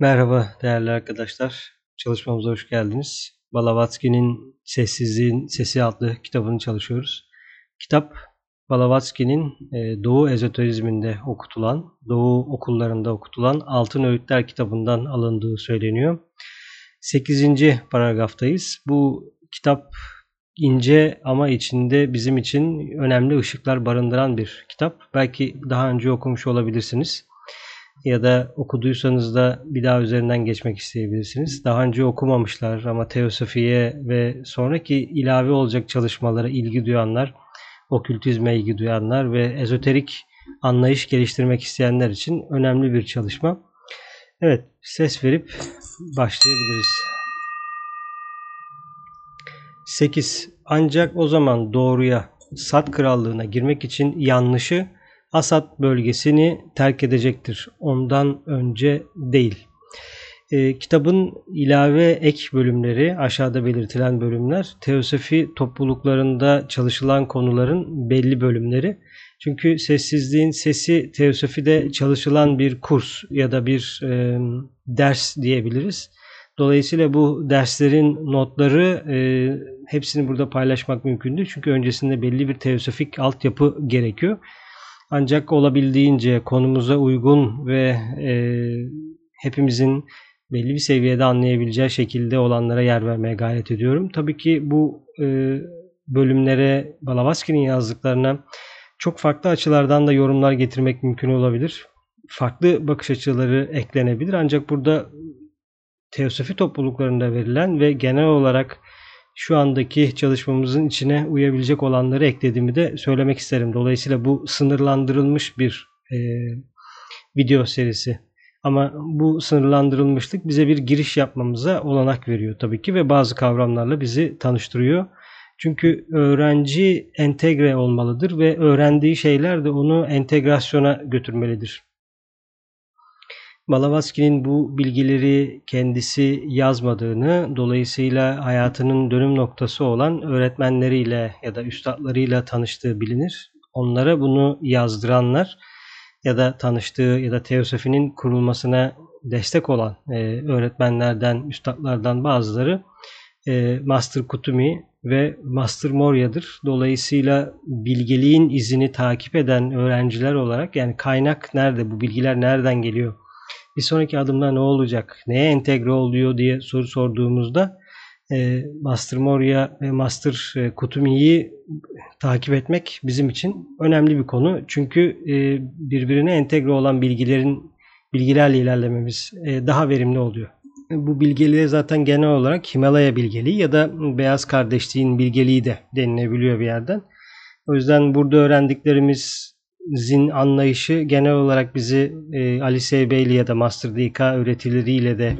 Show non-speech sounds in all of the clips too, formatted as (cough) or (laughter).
Merhaba değerli arkadaşlar. Çalışmamıza hoş geldiniz. Balavatsky'nin Sessizliğin Sesi adlı kitabını çalışıyoruz. Kitap Balavatsky'nin e, Doğu ezoterizminde okutulan, Doğu okullarında okutulan Altın Öğütler kitabından alındığı söyleniyor. 8. paragraftayız. Bu kitap ince ama içinde bizim için önemli ışıklar barındıran bir kitap. Belki daha önce okumuş olabilirsiniz ya da okuduysanız da bir daha üzerinden geçmek isteyebilirsiniz. Daha önce okumamışlar ama teosofiye ve sonraki ilave olacak çalışmalara ilgi duyanlar, okültizme ilgi duyanlar ve ezoterik anlayış geliştirmek isteyenler için önemli bir çalışma. Evet, ses verip başlayabiliriz. 8. Ancak o zaman doğruya, Sat krallığına girmek için yanlışı Asad bölgesini terk edecektir. Ondan önce değil. E, kitabın ilave ek bölümleri, aşağıda belirtilen bölümler, teosofi topluluklarında çalışılan konuların belli bölümleri. Çünkü sessizliğin sesi teosofide çalışılan bir kurs ya da bir e, ders diyebiliriz. Dolayısıyla bu derslerin notları e, hepsini burada paylaşmak mümkün değil. Çünkü öncesinde belli bir teosofik altyapı gerekiyor. Ancak olabildiğince konumuza uygun ve e, hepimizin belli bir seviyede anlayabileceği şekilde olanlara yer vermeye gayret ediyorum. Tabii ki bu e, bölümlere Balavaski'nin yazdıklarına çok farklı açılardan da yorumlar getirmek mümkün olabilir. Farklı bakış açıları eklenebilir. Ancak burada teosofi topluluklarında verilen ve genel olarak şu andaki çalışmamızın içine uyabilecek olanları eklediğimi de söylemek isterim. Dolayısıyla bu sınırlandırılmış bir e, video serisi. Ama bu sınırlandırılmışlık bize bir giriş yapmamıza olanak veriyor tabii ki ve bazı kavramlarla bizi tanıştırıyor. Çünkü öğrenci entegre olmalıdır ve öğrendiği şeyler de onu entegrasyona götürmelidir. Malavaski'nin bu bilgileri kendisi yazmadığını, dolayısıyla hayatının dönüm noktası olan öğretmenleriyle ya da üstadlarıyla tanıştığı bilinir. Onlara bunu yazdıranlar ya da tanıştığı ya da teosofinin kurulmasına destek olan e, öğretmenlerden, üstadlardan bazıları e, Master Kutumi ve Master Moria'dır. Dolayısıyla bilgeliğin izini takip eden öğrenciler olarak yani kaynak nerede, bu bilgiler nereden geliyor bir sonraki adımda ne olacak, neye entegre oluyor diye soru sorduğumuzda e, Master Moria ve Master e, Kutumi'yi takip etmek bizim için önemli bir konu. Çünkü e, birbirine entegre olan bilgilerin bilgilerle ilerlememiz e, daha verimli oluyor. Bu bilgeliğe zaten genel olarak Himalaya bilgeliği ya da Beyaz Kardeşliğin bilgeliği de denilebiliyor bir yerden. O yüzden burada öğrendiklerimiz zin anlayışı genel olarak bizi e, Ali Seybeyli ya da Master DK öğretileriyle de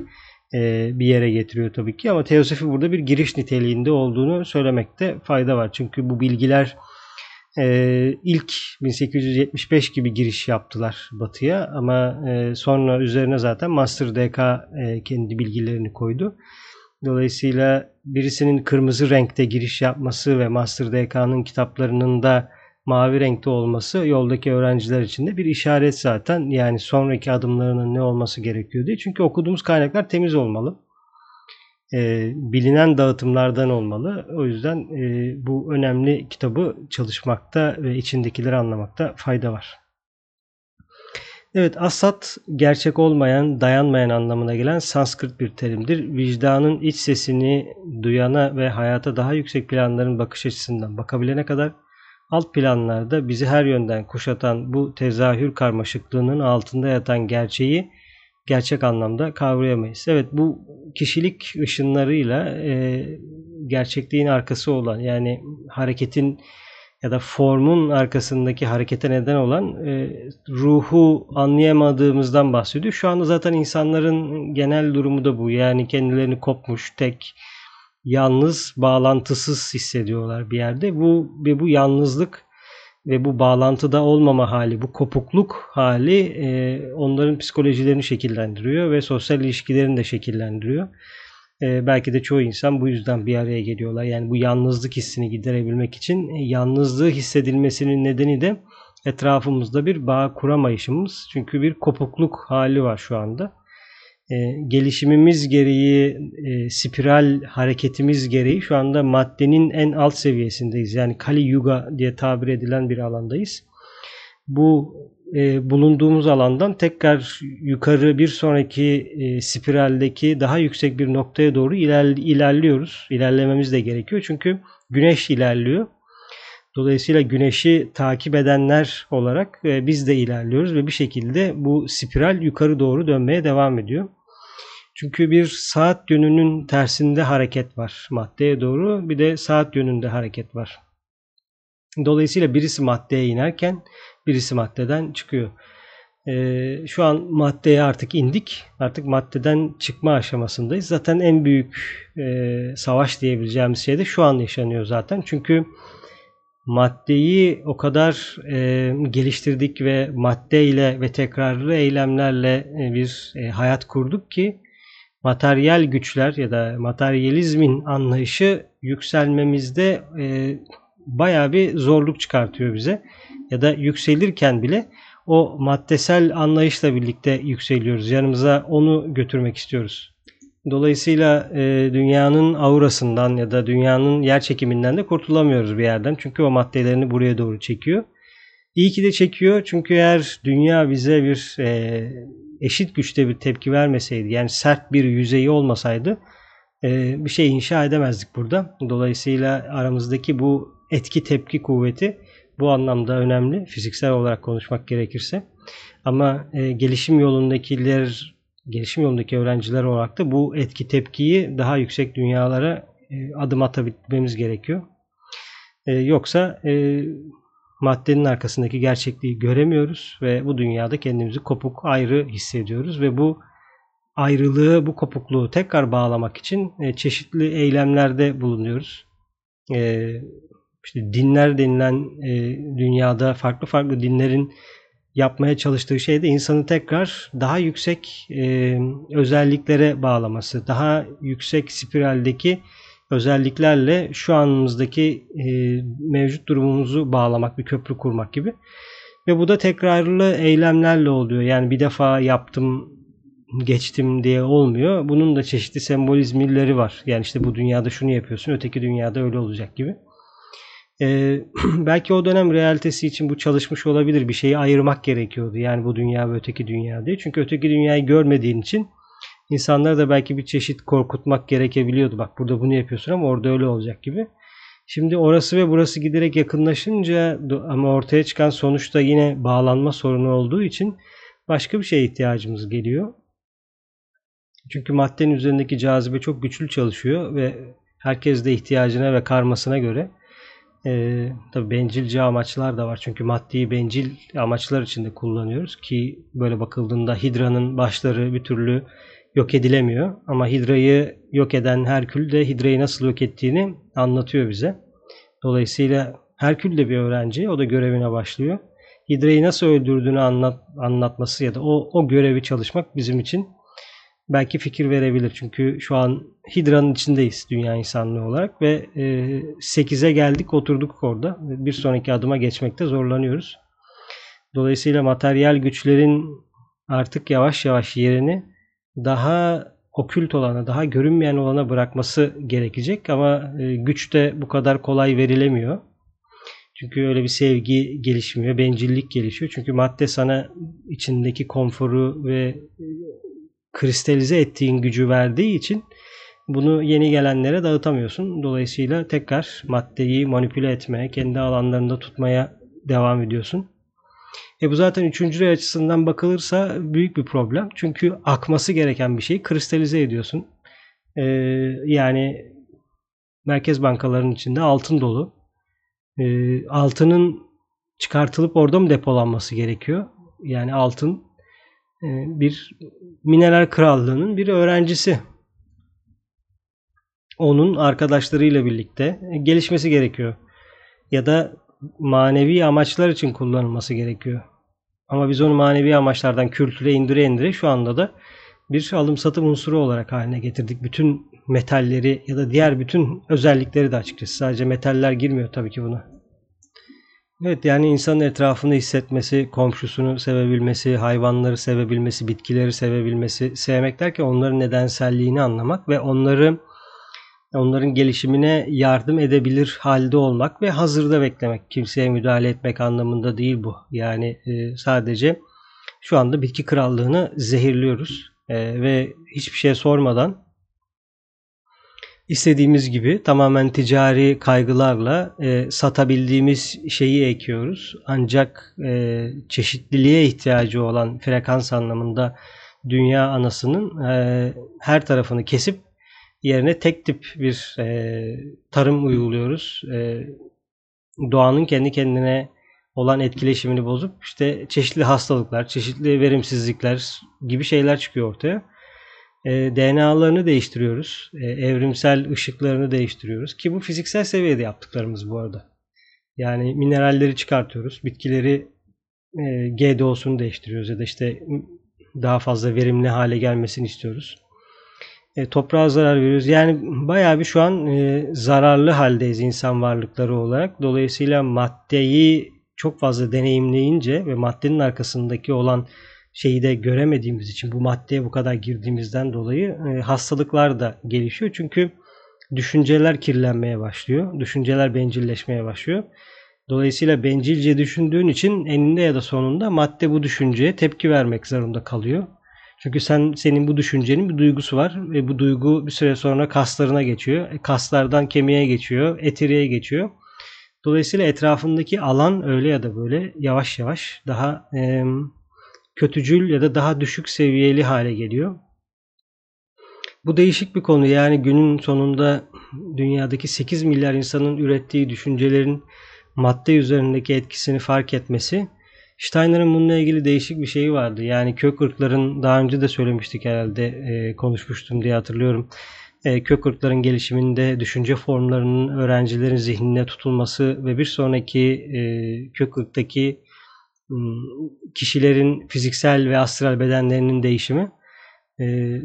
e, bir yere getiriyor tabii ki ama teosofi burada bir giriş niteliğinde olduğunu söylemekte fayda var. Çünkü bu bilgiler e, ilk 1875 gibi giriş yaptılar batıya ama e, sonra üzerine zaten Master DK e, kendi bilgilerini koydu. Dolayısıyla birisinin kırmızı renkte giriş yapması ve Master DK'nın kitaplarının da mavi renkte olması yoldaki öğrenciler için de bir işaret zaten. Yani sonraki adımlarının ne olması gerekiyor diye. Çünkü okuduğumuz kaynaklar temiz olmalı. E, bilinen dağıtımlardan olmalı. O yüzden e, bu önemli kitabı çalışmakta ve içindekileri anlamakta fayda var. Evet, asat gerçek olmayan, dayanmayan anlamına gelen Sanskrit bir terimdir. Vicdanın iç sesini duyana ve hayata daha yüksek planların bakış açısından bakabilene kadar Alt planlarda bizi her yönden kuşatan bu tezahür karmaşıklığının altında yatan gerçeği gerçek anlamda kavrayamayız. Evet bu kişilik ışınlarıyla e, gerçekliğin arkası olan yani hareketin ya da formun arkasındaki harekete neden olan e, ruhu anlayamadığımızdan bahsediyor. Şu anda zaten insanların genel durumu da bu. Yani kendilerini kopmuş, tek, yalnız, bağlantısız hissediyorlar bir yerde. Bu ve bu yalnızlık ve bu bağlantıda olmama hali, bu kopukluk hali e, onların psikolojilerini şekillendiriyor ve sosyal ilişkilerini de şekillendiriyor. E, belki de çoğu insan bu yüzden bir araya geliyorlar. Yani bu yalnızlık hissini giderebilmek için e, yalnızlığı hissedilmesinin nedeni de etrafımızda bir bağ kuramayışımız. Çünkü bir kopukluk hali var şu anda. E, gelişimimiz gereği, e, spiral hareketimiz gereği şu anda maddenin en alt seviyesindeyiz. Yani Kali Yuga diye tabir edilen bir alandayız. Bu e, bulunduğumuz alandan tekrar yukarı bir sonraki e, spiraldeki daha yüksek bir noktaya doğru iler, ilerliyoruz. İlerlememiz de gerekiyor çünkü güneş ilerliyor. Dolayısıyla güneşi takip edenler olarak e, biz de ilerliyoruz ve bir şekilde bu spiral yukarı doğru dönmeye devam ediyor. Çünkü bir saat yönünün tersinde hareket var maddeye doğru bir de saat yönünde hareket var. Dolayısıyla birisi maddeye inerken birisi maddeden çıkıyor. Ee, şu an maddeye artık indik. Artık maddeden çıkma aşamasındayız. Zaten en büyük e, savaş diyebileceğimiz şey de şu an yaşanıyor zaten. Çünkü maddeyi o kadar e, geliştirdik ve maddeyle ve tekrarlı eylemlerle e, bir e, hayat kurduk ki materyal güçler ya da materyalizmin anlayışı yükselmemizde e, bayağı bir zorluk çıkartıyor bize. Ya da yükselirken bile o maddesel anlayışla birlikte yükseliyoruz. Yanımıza onu götürmek istiyoruz. Dolayısıyla e, dünyanın aurasından ya da dünyanın yer çekiminden de kurtulamıyoruz bir yerden. Çünkü o maddelerini buraya doğru çekiyor. İyi ki de çekiyor çünkü eğer dünya bize bir e, eşit güçte bir tepki vermeseydi yani sert bir yüzeyi olmasaydı e, bir şey inşa edemezdik burada. Dolayısıyla aramızdaki bu etki tepki kuvveti bu anlamda önemli fiziksel olarak konuşmak gerekirse. Ama e, gelişim yolundakiler gelişim yolundaki öğrenciler olarak da bu etki tepkiyi daha yüksek dünyalara e, adım atabilmemiz gerekiyor. Yoksa maddenin arkasındaki gerçekliği göremiyoruz ve bu dünyada kendimizi kopuk ayrı hissediyoruz ve bu ayrılığı, bu kopukluğu tekrar bağlamak için e, çeşitli eylemlerde bulunuyoruz. E, işte dinler denilen e, dünyada farklı farklı dinlerin yapmaya çalıştığı şey de insanı tekrar daha yüksek özelliklere bağlaması, daha yüksek spiraldeki özelliklerle şu anımızdaki e, mevcut durumumuzu bağlamak, bir köprü kurmak gibi. Ve bu da tekrarlı eylemlerle oluyor. Yani bir defa yaptım, geçtim diye olmuyor. Bunun da çeşitli sembolizmleri var. Yani işte bu dünyada şunu yapıyorsun, öteki dünyada öyle olacak gibi. Ee, (clears throat) belki o dönem realitesi için bu çalışmış olabilir. Bir şeyi ayırmak gerekiyordu. Yani bu dünya ve öteki dünya diye. Çünkü öteki dünyayı görmediğin için insanları da belki bir çeşit korkutmak gerekebiliyordu. Bak burada bunu yapıyorsun ama orada öyle olacak gibi. Şimdi orası ve burası giderek yakınlaşınca ama ortaya çıkan sonuçta yine bağlanma sorunu olduğu için başka bir şeye ihtiyacımız geliyor. Çünkü maddenin üzerindeki cazibe çok güçlü çalışıyor ve herkes de ihtiyacına ve karmasına göre e, tabii bencilce amaçlar da var. Çünkü maddeyi bencil amaçlar için de kullanıyoruz ki böyle bakıldığında Hidra'nın başları bir türlü yok edilemiyor. Ama Hidra'yı yok eden Herkül de Hidra'yı nasıl yok ettiğini anlatıyor bize. Dolayısıyla Herkül de bir öğrenci. O da görevine başlıyor. Hidra'yı nasıl öldürdüğünü anlat, anlatması ya da o, o görevi çalışmak bizim için belki fikir verebilir. Çünkü şu an Hidra'nın içindeyiz dünya insanlığı olarak ve e, 8'e geldik oturduk orada. Bir sonraki adıma geçmekte zorlanıyoruz. Dolayısıyla materyal güçlerin artık yavaş yavaş yerini daha okült olana, daha görünmeyen olana bırakması gerekecek ama e, güç de bu kadar kolay verilemiyor. Çünkü öyle bir sevgi gelişmiyor, bencillik gelişiyor. Çünkü madde sana içindeki konforu ve kristalize ettiğin gücü verdiği için bunu yeni gelenlere dağıtamıyorsun. Dolayısıyla tekrar maddeyi manipüle etmeye, kendi alanlarında tutmaya devam ediyorsun. E bu zaten üçüncü açısından bakılırsa büyük bir problem. Çünkü akması gereken bir şeyi kristalize ediyorsun. E, yani merkez bankalarının içinde altın dolu. E, altının çıkartılıp orada mı depolanması gerekiyor? Yani altın e, bir mineral krallığının bir öğrencisi. Onun arkadaşlarıyla birlikte gelişmesi gerekiyor. Ya da manevi amaçlar için kullanılması gerekiyor. Ama biz onu manevi amaçlardan kültüre indire indire şu anda da bir alım satım unsuru olarak haline getirdik. Bütün metalleri ya da diğer bütün özellikleri de açıkçası. Sadece metaller girmiyor tabii ki buna. Evet yani insanın etrafını hissetmesi, komşusunu sevebilmesi, hayvanları sevebilmesi, bitkileri sevebilmesi, sevmek derken onların nedenselliğini anlamak ve onları onların gelişimine yardım edebilir halde olmak ve hazırda beklemek. Kimseye müdahale etmek anlamında değil bu. Yani e, sadece şu anda bitki krallığını zehirliyoruz e, ve hiçbir şey sormadan istediğimiz gibi tamamen ticari kaygılarla e, satabildiğimiz şeyi ekiyoruz. Ancak e, çeşitliliğe ihtiyacı olan frekans anlamında dünya anasının e, her tarafını kesip yerine tek tip bir e, tarım uyguluyoruz. E, doğanın kendi kendine olan etkileşimini bozup işte çeşitli hastalıklar, çeşitli verimsizlikler gibi şeyler çıkıyor ortaya. E, DNA'larını değiştiriyoruz. E, evrimsel ışıklarını değiştiriyoruz. Ki bu fiziksel seviyede yaptıklarımız bu arada. Yani mineralleri çıkartıyoruz. Bitkileri e, GDO'sunu değiştiriyoruz ya da işte daha fazla verimli hale gelmesini istiyoruz. E, toprağa zarar veriyoruz. Yani bayağı bir şu an e, zararlı haldeyiz insan varlıkları olarak. Dolayısıyla maddeyi çok fazla deneyimleyince ve maddenin arkasındaki olan şeyi de göremediğimiz için bu maddeye bu kadar girdiğimizden dolayı e, hastalıklar da gelişiyor. Çünkü düşünceler kirlenmeye başlıyor. Düşünceler bencilleşmeye başlıyor. Dolayısıyla bencilce düşündüğün için eninde ya da sonunda madde bu düşünceye tepki vermek zorunda kalıyor. Çünkü sen senin bu düşüncenin bir duygusu var ve bu duygu bir süre sonra kaslarına geçiyor. E, kaslardan kemiğe geçiyor, etiriye geçiyor. Dolayısıyla etrafındaki alan öyle ya da böyle yavaş yavaş daha e, kötücül ya da daha düşük seviyeli hale geliyor. Bu değişik bir konu. Yani günün sonunda dünyadaki 8 milyar insanın ürettiği düşüncelerin madde üzerindeki etkisini fark etmesi. Steiner'ın bununla ilgili değişik bir şeyi vardı. Yani kök ırkların daha önce de söylemiştik herhalde e, konuşmuştum diye hatırlıyorum. E, kök ırkların gelişiminde düşünce formlarının öğrencilerin zihnine tutulması ve bir sonraki e, kök ırktaki Hmm, kişilerin fiziksel ve astral bedenlerinin değişimi. Ee,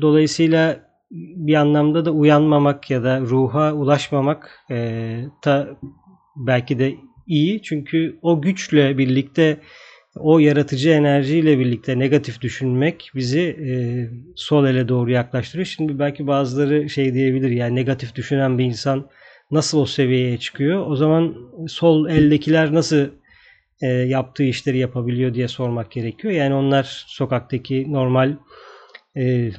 dolayısıyla bir anlamda da uyanmamak ya da ruha ulaşmamak e, da belki de iyi. Çünkü o güçle birlikte o yaratıcı enerjiyle birlikte negatif düşünmek bizi e, sol ele doğru yaklaştırıyor. Şimdi belki bazıları şey diyebilir yani negatif düşünen bir insan nasıl o seviyeye çıkıyor? O zaman sol eldekiler nasıl e, yaptığı işleri yapabiliyor diye sormak gerekiyor. Yani onlar sokaktaki normal e,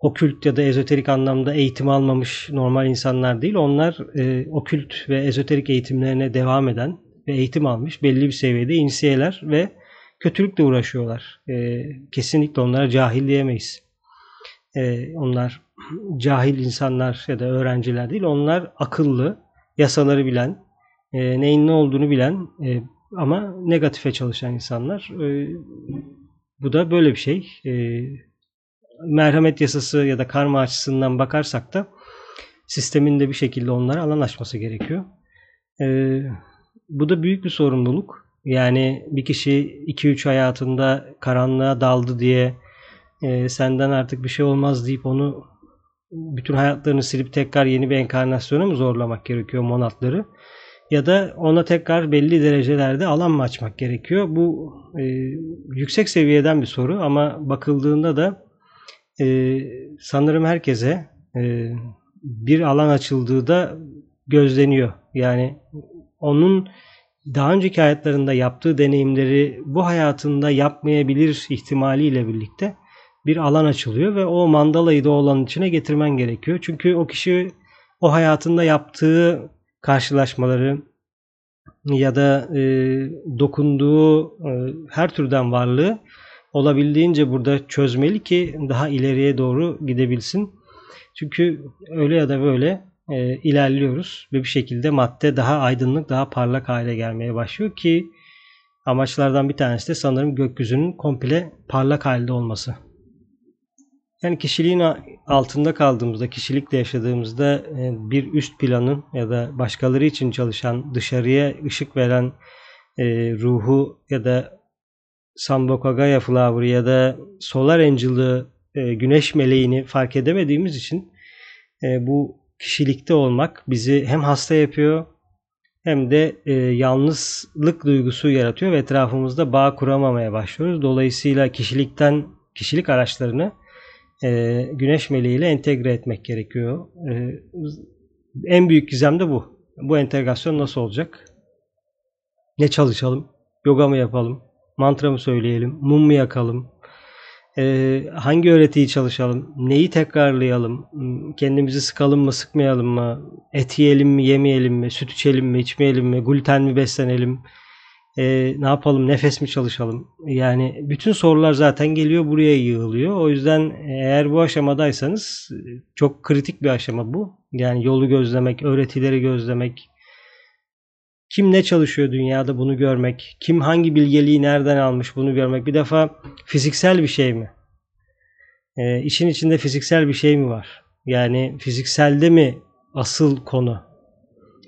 okült ya da ezoterik anlamda eğitim almamış normal insanlar değil. Onlar e, okült ve ezoterik eğitimlerine devam eden ve eğitim almış belli bir seviyede insiyeler ve kötülükle uğraşıyorlar. E, kesinlikle onlara cahil diyemeyiz. E, onlar cahil insanlar ya da öğrenciler değil. Onlar akıllı, yasaları bilen, e, neyin ne olduğunu bilen, e, ama negatife çalışan insanlar. E, bu da böyle bir şey. E, merhamet yasası ya da karma açısından bakarsak da sistemin de bir şekilde onlara alan açması gerekiyor. E, bu da büyük bir sorumluluk. Yani bir kişi 2-3 hayatında karanlığa daldı diye e, senden artık bir şey olmaz deyip onu bütün hayatlarını silip tekrar yeni bir enkarnasyona mı zorlamak gerekiyor monatları? ya da ona tekrar belli derecelerde alan mı açmak gerekiyor? Bu e, yüksek seviyeden bir soru ama bakıldığında da e, sanırım herkese e, bir alan açıldığı da gözleniyor. Yani onun daha önceki hayatlarında yaptığı deneyimleri bu hayatında yapmayabilir ihtimaliyle birlikte bir alan açılıyor ve o mandalayı da olan içine getirmen gerekiyor. Çünkü o kişi o hayatında yaptığı karşılaşmaları ya da e, dokunduğu e, her türden varlığı olabildiğince burada çözmeli ki daha ileriye doğru gidebilsin. Çünkü öyle ya da böyle e, ilerliyoruz ve bir şekilde madde daha aydınlık, daha parlak hale gelmeye başlıyor ki amaçlardan bir tanesi de sanırım gökyüzünün komple parlak halde olması. Yani kişiliğin altında kaldığımızda, kişilikle yaşadığımızda e, bir üst planın ya da başkaları için çalışan, dışarıya ışık veren e, ruhu ya da Sambokagaya Flower ya da Solar Angel'ı, e, güneş meleğini fark edemediğimiz için bu kişilikte olmak bizi hem hasta yapıyor hem de e, yalnızlık duygusu yaratıyor ve etrafımızda bağ kuramamaya başlıyoruz. Dolayısıyla kişilikten kişilik araçlarını e, güneş meleğiyle entegre etmek gerekiyor. E, en büyük gizem de bu. Bu entegrasyon nasıl olacak? Ne çalışalım? Yoga mı yapalım? Mantra mı söyleyelim? Mum mu yakalım? Ee, hangi öğretiyi çalışalım? Neyi tekrarlayalım? Kendimizi sıkalım mı, sıkmayalım mı? Et yiyelim mi, yemeyelim mi? Süt içelim mi, içmeyelim mi? Gluten mi beslenelim? Ee, ne yapalım? Nefes mi çalışalım? Yani bütün sorular zaten geliyor buraya yığılıyor. O yüzden eğer bu aşamadaysanız çok kritik bir aşama bu. Yani yolu gözlemek, öğretileri gözlemek, kim ne çalışıyor dünyada bunu görmek, kim hangi bilgeliği nereden almış bunu görmek. Bir defa fiziksel bir şey mi? E, işin içinde fiziksel bir şey mi var? Yani fizikselde mi asıl konu?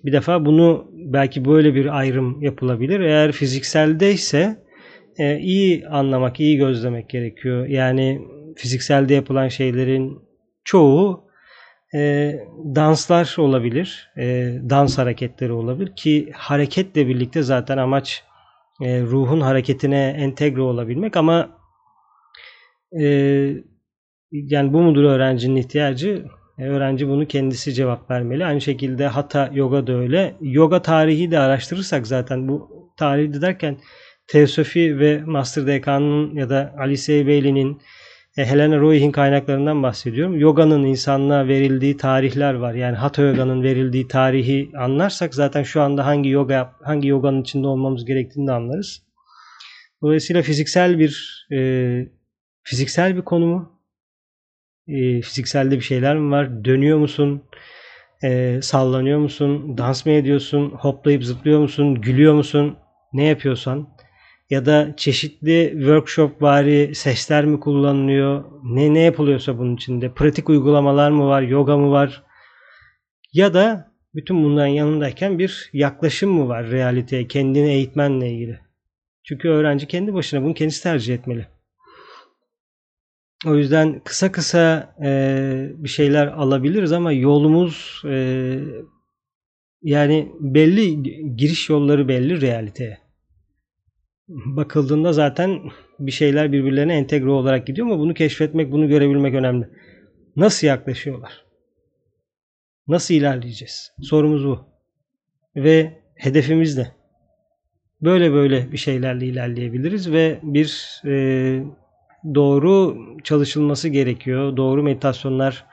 Bir defa bunu belki böyle bir ayrım yapılabilir. Eğer fizikselde ise e, iyi anlamak, iyi gözlemek gerekiyor. Yani fizikselde yapılan şeylerin çoğu e, danslar olabilir, e, dans hareketleri olabilir ki hareketle birlikte zaten amaç e, ruhun hareketine entegre olabilmek ama e, yani bu mudur öğrencinin ihtiyacı? E, öğrenci bunu kendisi cevap vermeli. Aynı şekilde hata yoga da öyle. Yoga tarihi de araştırırsak zaten bu tarihi derken Teosofi ve Master Dekan'ın ya da Alice Bailey'nin e, Helena Roy'in kaynaklarından bahsediyorum. Yoga'nın insanlığa verildiği tarihler var. Yani Hatha Yoga'nın verildiği tarihi anlarsak zaten şu anda hangi yoga hangi yoganın içinde olmamız gerektiğini de anlarız. Dolayısıyla fiziksel bir e, fiziksel bir konu mu? E, fizikselde bir şeyler mi var? Dönüyor musun? E, sallanıyor musun? Dans mı ediyorsun? Hoplayıp zıplıyor musun? Gülüyor musun? Ne yapıyorsan ya da çeşitli workshop vari sesler mi kullanılıyor? Ne ne yapılıyorsa bunun içinde pratik uygulamalar mı var? Yoga mı var? Ya da bütün bunların yanındayken bir yaklaşım mı var realiteye, kendini eğitmenle ilgili? Çünkü öğrenci kendi başına bunu kendisi tercih etmeli. O yüzden kısa kısa e, bir şeyler alabiliriz ama yolumuz e, yani belli giriş yolları belli realiteye bakıldığında zaten bir şeyler birbirlerine entegre olarak gidiyor ama bunu keşfetmek, bunu görebilmek önemli. Nasıl yaklaşıyorlar? Nasıl ilerleyeceğiz? Sorumuz bu. Ve hedefimiz de. Böyle böyle bir şeylerle ilerleyebiliriz ve bir e, doğru çalışılması gerekiyor. Doğru meditasyonlar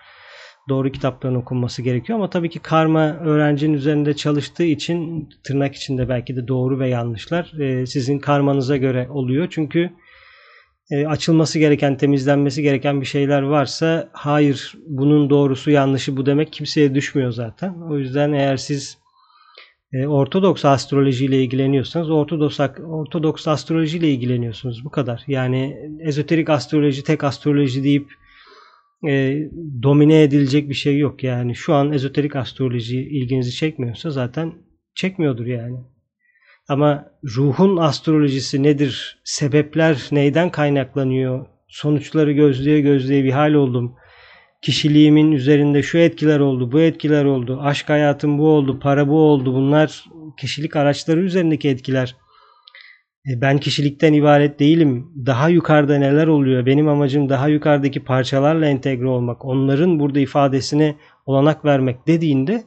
doğru kitapların okunması gerekiyor ama tabii ki karma öğrencinin üzerinde çalıştığı için tırnak içinde belki de doğru ve yanlışlar e, sizin karmanıza göre oluyor. Çünkü e, açılması gereken, temizlenmesi gereken bir şeyler varsa hayır bunun doğrusu yanlışı bu demek kimseye düşmüyor zaten. O yüzden eğer siz e, Ortodoks astroloji ile ilgileniyorsanız Ortodoks, Ortodoks astroloji ile ilgileniyorsunuz. Bu kadar. Yani ezoterik astroloji, tek astroloji deyip e, domine edilecek bir şey yok. Yani şu an ezoterik astroloji ilginizi çekmiyorsa zaten çekmiyordur yani. Ama ruhun astrolojisi nedir? Sebepler neyden kaynaklanıyor? Sonuçları gözleye gözleye bir hal oldum. Kişiliğimin üzerinde şu etkiler oldu, bu etkiler oldu. Aşk hayatım bu oldu, para bu oldu. Bunlar kişilik araçları üzerindeki etkiler. E, ben kişilikten ibaret değilim. Daha yukarıda neler oluyor? Benim amacım daha yukarıdaki parçalarla entegre olmak. Onların burada ifadesine olanak vermek dediğinde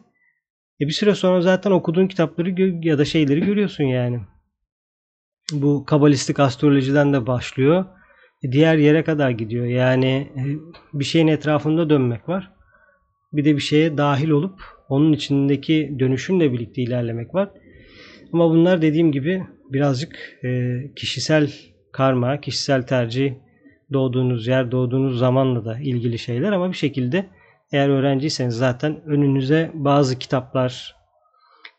e bir süre sonra zaten okuduğun kitapları ya da şeyleri görüyorsun yani. Bu kabalistik astrolojiden de başlıyor. E diğer yere kadar gidiyor. Yani e, bir şeyin etrafında dönmek var. Bir de bir şeye dahil olup onun içindeki dönüşümle birlikte ilerlemek var. Ama bunlar dediğim gibi birazcık e, kişisel karma, kişisel tercih, doğduğunuz yer, doğduğunuz zamanla da ilgili şeyler ama bir şekilde eğer öğrenciyseniz zaten önünüze bazı kitaplar,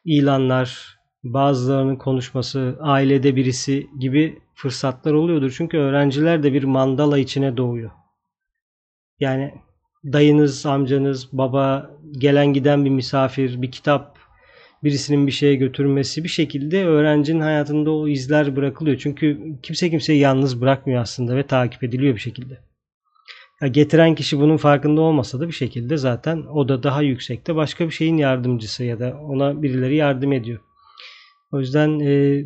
ilanlar, bazılarının konuşması, ailede birisi gibi fırsatlar oluyordur. Çünkü öğrenciler de bir mandala içine doğuyor. Yani dayınız, amcanız, baba, gelen giden bir misafir, bir kitap, birisinin bir şeye götürmesi bir şekilde öğrencinin hayatında o izler bırakılıyor. Çünkü kimse kimseyi yalnız bırakmıyor aslında ve takip ediliyor bir şekilde. Ya getiren kişi bunun farkında olmasa da bir şekilde zaten o da daha yüksekte başka bir şeyin yardımcısı ya da ona birileri yardım ediyor. O yüzden e,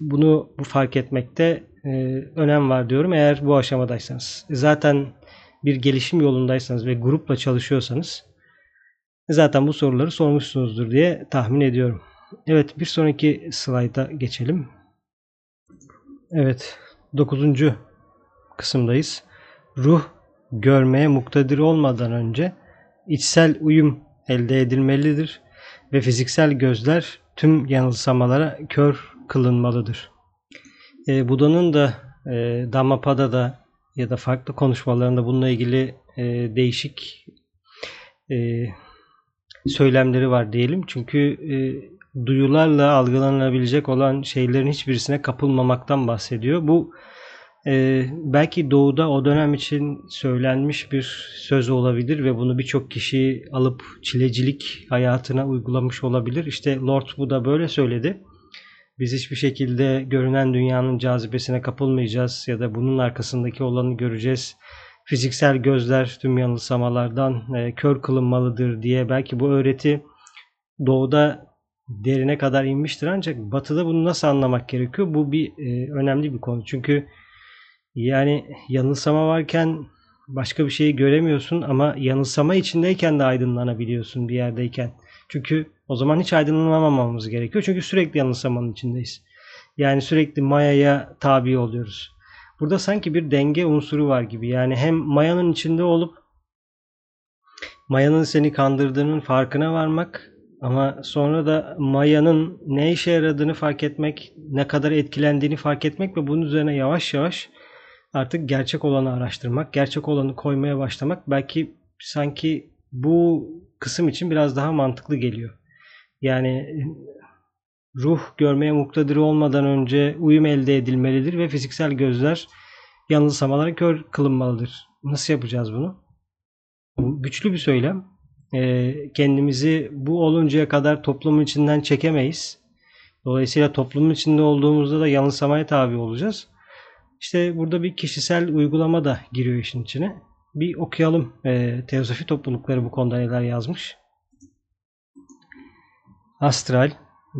bunu bu fark etmekte e, önem var diyorum eğer bu aşamadaysanız. Zaten bir gelişim yolundaysanız ve grupla çalışıyorsanız zaten bu soruları sormuşsunuzdur diye tahmin ediyorum. Evet bir sonraki slayda geçelim. Evet dokuzuncu kısımdayız. Ruh görmeye muktedir olmadan önce içsel uyum elde edilmelidir ve fiziksel gözler tüm yanılsamalara kör kılınmalıdır. E, Buda'nın da e, Dhammapada'da ya da farklı konuşmalarında bununla ilgili e, değişik e, söylemleri var diyelim. Çünkü e, duyularla algılanabilecek olan şeylerin hiçbirisine kapılmamaktan bahsediyor. Bu e, belki doğuda o dönem için söylenmiş bir söz olabilir ve bunu birçok kişi alıp çilecilik hayatına uygulamış olabilir. İşte Lord Buddha böyle söyledi. Biz hiçbir şekilde görünen dünyanın cazibesine kapılmayacağız ya da bunun arkasındaki olanı göreceğiz. Fiziksel gözler tüm yanılsamalardan e, kör kılınmalıdır diye belki bu öğreti doğuda derine kadar inmiştir ancak batıda bunu nasıl anlamak gerekiyor? Bu bir e, önemli bir konu. Çünkü yani yanılsama varken başka bir şeyi göremiyorsun ama yanılsama içindeyken de aydınlanabiliyorsun bir yerdeyken. Çünkü o zaman hiç aydınlanamamamız gerekiyor. Çünkü sürekli yanılsamanın içindeyiz. Yani sürekli mayaya tabi oluyoruz. Burada sanki bir denge unsuru var gibi. Yani hem mayanın içinde olup mayanın seni kandırdığının farkına varmak ama sonra da mayanın ne işe yaradığını fark etmek, ne kadar etkilendiğini fark etmek ve bunun üzerine yavaş yavaş artık gerçek olanı araştırmak, gerçek olanı koymaya başlamak belki sanki bu kısım için biraz daha mantıklı geliyor. Yani ruh görmeye muktedir olmadan önce uyum elde edilmelidir ve fiziksel gözler yanılsamalara kör kılınmalıdır. Nasıl yapacağız bunu? Bu güçlü bir söylem. E, kendimizi bu oluncaya kadar toplumun içinden çekemeyiz. Dolayısıyla toplumun içinde olduğumuzda da yanılsamaya tabi olacağız. İşte burada bir kişisel uygulama da giriyor işin içine. Bir okuyalım e, teosofi toplulukları bu konuda neler yazmış. Astral,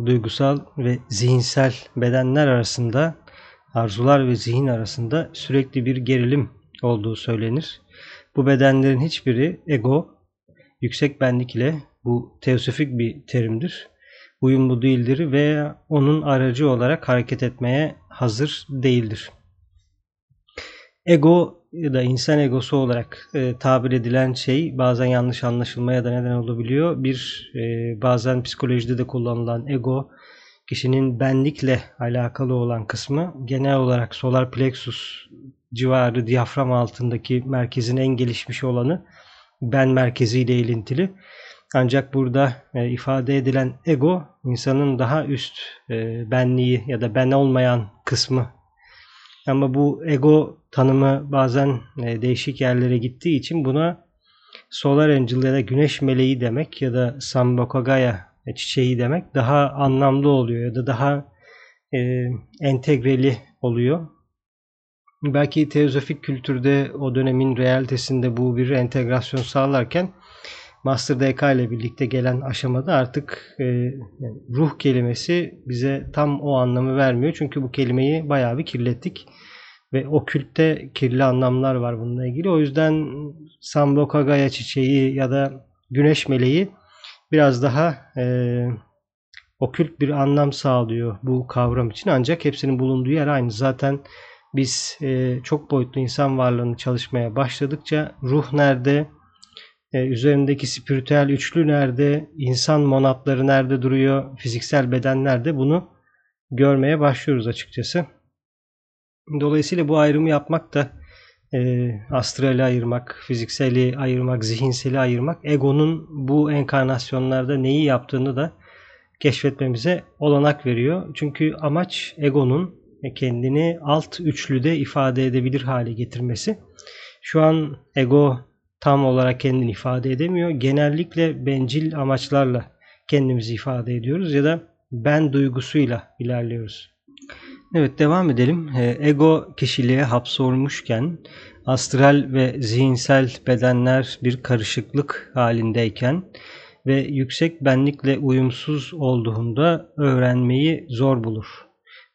duygusal ve zihinsel bedenler arasında arzular ve zihin arasında sürekli bir gerilim olduğu söylenir. Bu bedenlerin hiçbiri ego, yüksek benlik ile bu teosofik bir terimdir. Uyumlu değildir ve onun aracı olarak hareket etmeye hazır değildir. Ego ya da insan egosu olarak e, tabir edilen şey bazen yanlış anlaşılmaya da neden olabiliyor. Bir e, bazen psikolojide de kullanılan ego kişinin benlikle alakalı olan kısmı genel olarak solar plexus civarı diyafram altındaki merkezin en gelişmiş olanı ben merkeziyle ilintili. Ancak burada e, ifade edilen ego insanın daha üst e, benliği ya da ben olmayan kısmı. Ama bu ego tanımı bazen e, değişik yerlere gittiği için buna Solar Angel ya da Güneş Meleği demek ya da Sambhogakaya çiçeği demek daha anlamlı oluyor ya da daha e, entegreli oluyor. Belki teozofik kültürde o dönemin realitesinde bu bir entegrasyon sağlarken Master DK ile birlikte gelen aşamada artık e, yani ruh kelimesi bize tam o anlamı vermiyor. Çünkü bu kelimeyi bayağı bir kirlettik. Ve okültte kirli anlamlar var bununla ilgili. O yüzden Sambokagaya çiçeği ya da güneş meleği biraz daha e, okült bir anlam sağlıyor bu kavram için. Ancak hepsinin bulunduğu yer aynı. Zaten biz e, çok boyutlu insan varlığını çalışmaya başladıkça ruh nerede, e, üzerindeki spiritüel üçlü nerede, insan monatları nerede duruyor, fiziksel beden nerede bunu görmeye başlıyoruz açıkçası. Dolayısıyla bu ayrımı yapmak da e, astrali ayırmak, fizikseli ayırmak, zihinseli ayırmak, egonun bu enkarnasyonlarda neyi yaptığını da keşfetmemize olanak veriyor. Çünkü amaç egonun kendini alt üçlüde ifade edebilir hale getirmesi. Şu an ego tam olarak kendini ifade edemiyor. Genellikle bencil amaçlarla kendimizi ifade ediyoruz ya da ben duygusuyla ilerliyoruz. Evet devam edelim. Ee, ego kişiliğe hapsolmuşken astral ve zihinsel bedenler bir karışıklık halindeyken ve yüksek benlikle uyumsuz olduğunda öğrenmeyi zor bulur.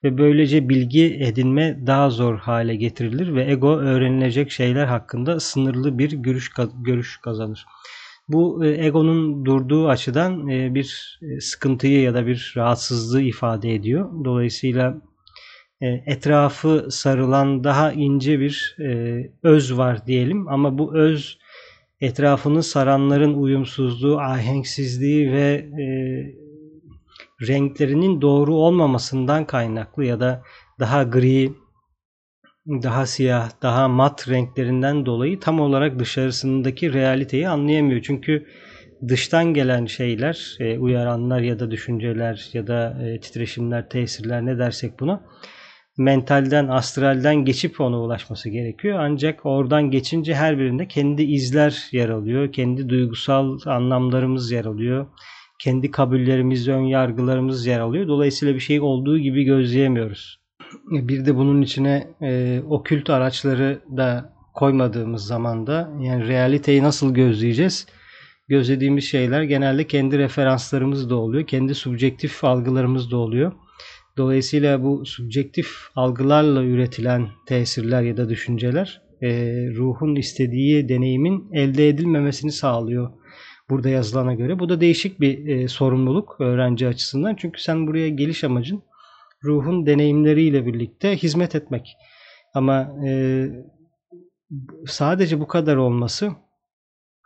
Ve böylece bilgi edinme daha zor hale getirilir ve ego öğrenilecek şeyler hakkında sınırlı bir görüş, görüş kazanır. Bu e, egonun durduğu açıdan e, bir e, sıkıntıyı ya da bir rahatsızlığı ifade ediyor. Dolayısıyla etrafı sarılan daha ince bir öz var diyelim ama bu öz etrafını saranların uyumsuzluğu, ahenksizliği ve renklerinin doğru olmamasından kaynaklı ya da daha gri, daha siyah, daha mat renklerinden dolayı tam olarak dışarısındaki realiteyi anlayamıyor. Çünkü dıştan gelen şeyler, e, uyaranlar ya da düşünceler ya da e, titreşimler, tesirler ne dersek buna mentalden, astralden geçip ona ulaşması gerekiyor. Ancak oradan geçince her birinde kendi izler yer alıyor. Kendi duygusal anlamlarımız yer alıyor. Kendi kabullerimiz, ön yargılarımız yer alıyor. Dolayısıyla bir şey olduğu gibi gözleyemiyoruz. Bir de bunun içine e, okült araçları da koymadığımız zaman da yani realiteyi nasıl gözleyeceğiz? Gözlediğimiz şeyler genelde kendi referanslarımız da oluyor. Kendi subjektif algılarımız da oluyor. Dolayısıyla bu subjektif algılarla üretilen tesirler ya da düşünceler e, ruhun istediği deneyimin elde edilmemesini sağlıyor. Burada yazılana göre. Bu da değişik bir e, sorumluluk öğrenci açısından. Çünkü sen buraya geliş amacın ruhun deneyimleriyle birlikte hizmet etmek. Ama e, sadece bu kadar olması,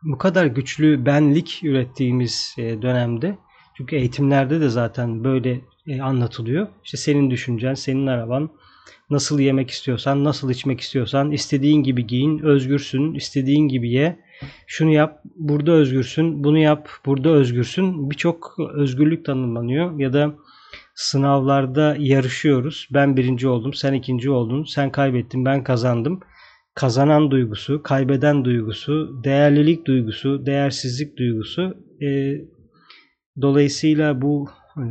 bu kadar güçlü benlik ürettiğimiz e, dönemde, çünkü eğitimlerde de zaten böyle e, anlatılıyor. İşte senin düşüncen, senin araban, nasıl yemek istiyorsan, nasıl içmek istiyorsan, istediğin gibi giyin, özgürsün, istediğin gibi ye, şunu yap, burada özgürsün, bunu yap, burada özgürsün. Birçok özgürlük tanımlanıyor ya da sınavlarda yarışıyoruz. Ben birinci oldum, sen ikinci oldun, sen kaybettin, ben kazandım. Kazanan duygusu, kaybeden duygusu, değerlilik duygusu, değersizlik duygusu. E, dolayısıyla bu e,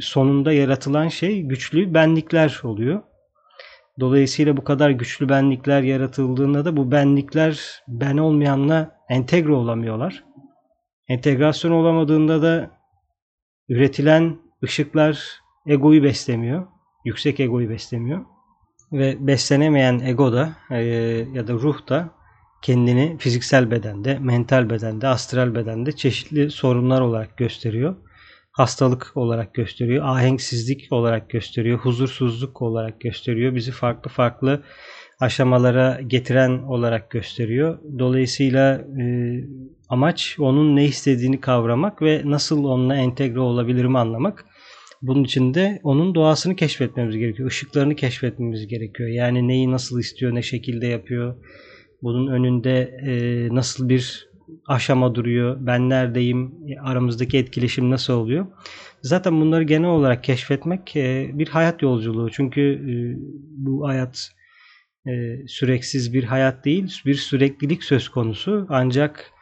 sonunda yaratılan şey güçlü benlikler oluyor. Dolayısıyla bu kadar güçlü benlikler yaratıldığında da bu benlikler ben olmayanla entegre olamıyorlar. Entegrasyon olamadığında da üretilen ışıklar egoyu beslemiyor. Yüksek egoyu beslemiyor. Ve beslenemeyen ego da e, ya da ruh da kendini fiziksel bedende, mental bedende, astral bedende çeşitli sorunlar olarak gösteriyor. Hastalık olarak gösteriyor, ahenksizlik olarak gösteriyor, huzursuzluk olarak gösteriyor. Bizi farklı farklı aşamalara getiren olarak gösteriyor. Dolayısıyla e, amaç onun ne istediğini kavramak ve nasıl onunla entegre olabilirim anlamak. Bunun için de onun doğasını keşfetmemiz gerekiyor. Işıklarını keşfetmemiz gerekiyor. Yani neyi nasıl istiyor, ne şekilde yapıyor. Bunun önünde e, nasıl bir aşama duruyor, ben neredeyim, aramızdaki etkileşim nasıl oluyor. Zaten bunları genel olarak keşfetmek e, bir hayat yolculuğu. Çünkü e, bu hayat e, süreksiz bir hayat değil, bir süreklilik söz konusu. Ancak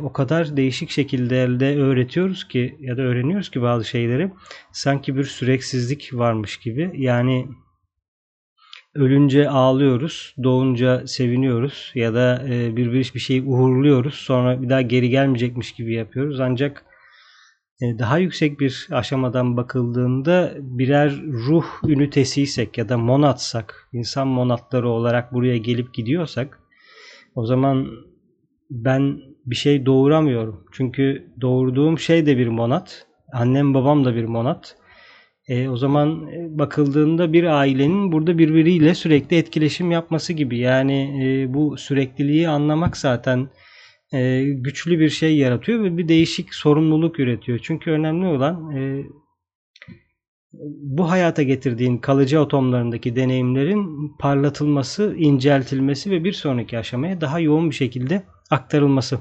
o kadar değişik şekillerde öğretiyoruz ki ya da öğreniyoruz ki bazı şeyleri sanki bir süreksizlik varmış gibi. Yani ölünce ağlıyoruz, doğunca seviniyoruz ya da e, bir bir bir şey uğurluyoruz. Sonra bir daha geri gelmeyecekmiş gibi yapıyoruz. Ancak e, daha yüksek bir aşamadan bakıldığında birer ruh ünitesiysek ya da monatsak, insan monatları olarak buraya gelip gidiyorsak o zaman ben bir şey doğuramıyorum. Çünkü doğurduğum şey de bir monat. Annem babam da bir monat. E, o zaman e, bakıldığında bir ailenin burada birbiriyle sürekli etkileşim yapması gibi. Yani e, bu sürekliliği anlamak zaten e, güçlü bir şey yaratıyor ve bir değişik sorumluluk üretiyor. Çünkü önemli olan e, bu hayata getirdiğin kalıcı atomlarındaki deneyimlerin parlatılması, inceltilmesi ve bir sonraki aşamaya daha yoğun bir şekilde aktarılması.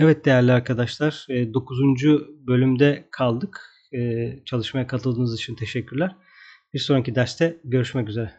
Evet değerli arkadaşlar 9. E, bölümde kaldık. Çalışmaya katıldığınız için teşekkürler. Bir sonraki derste görüşmek üzere.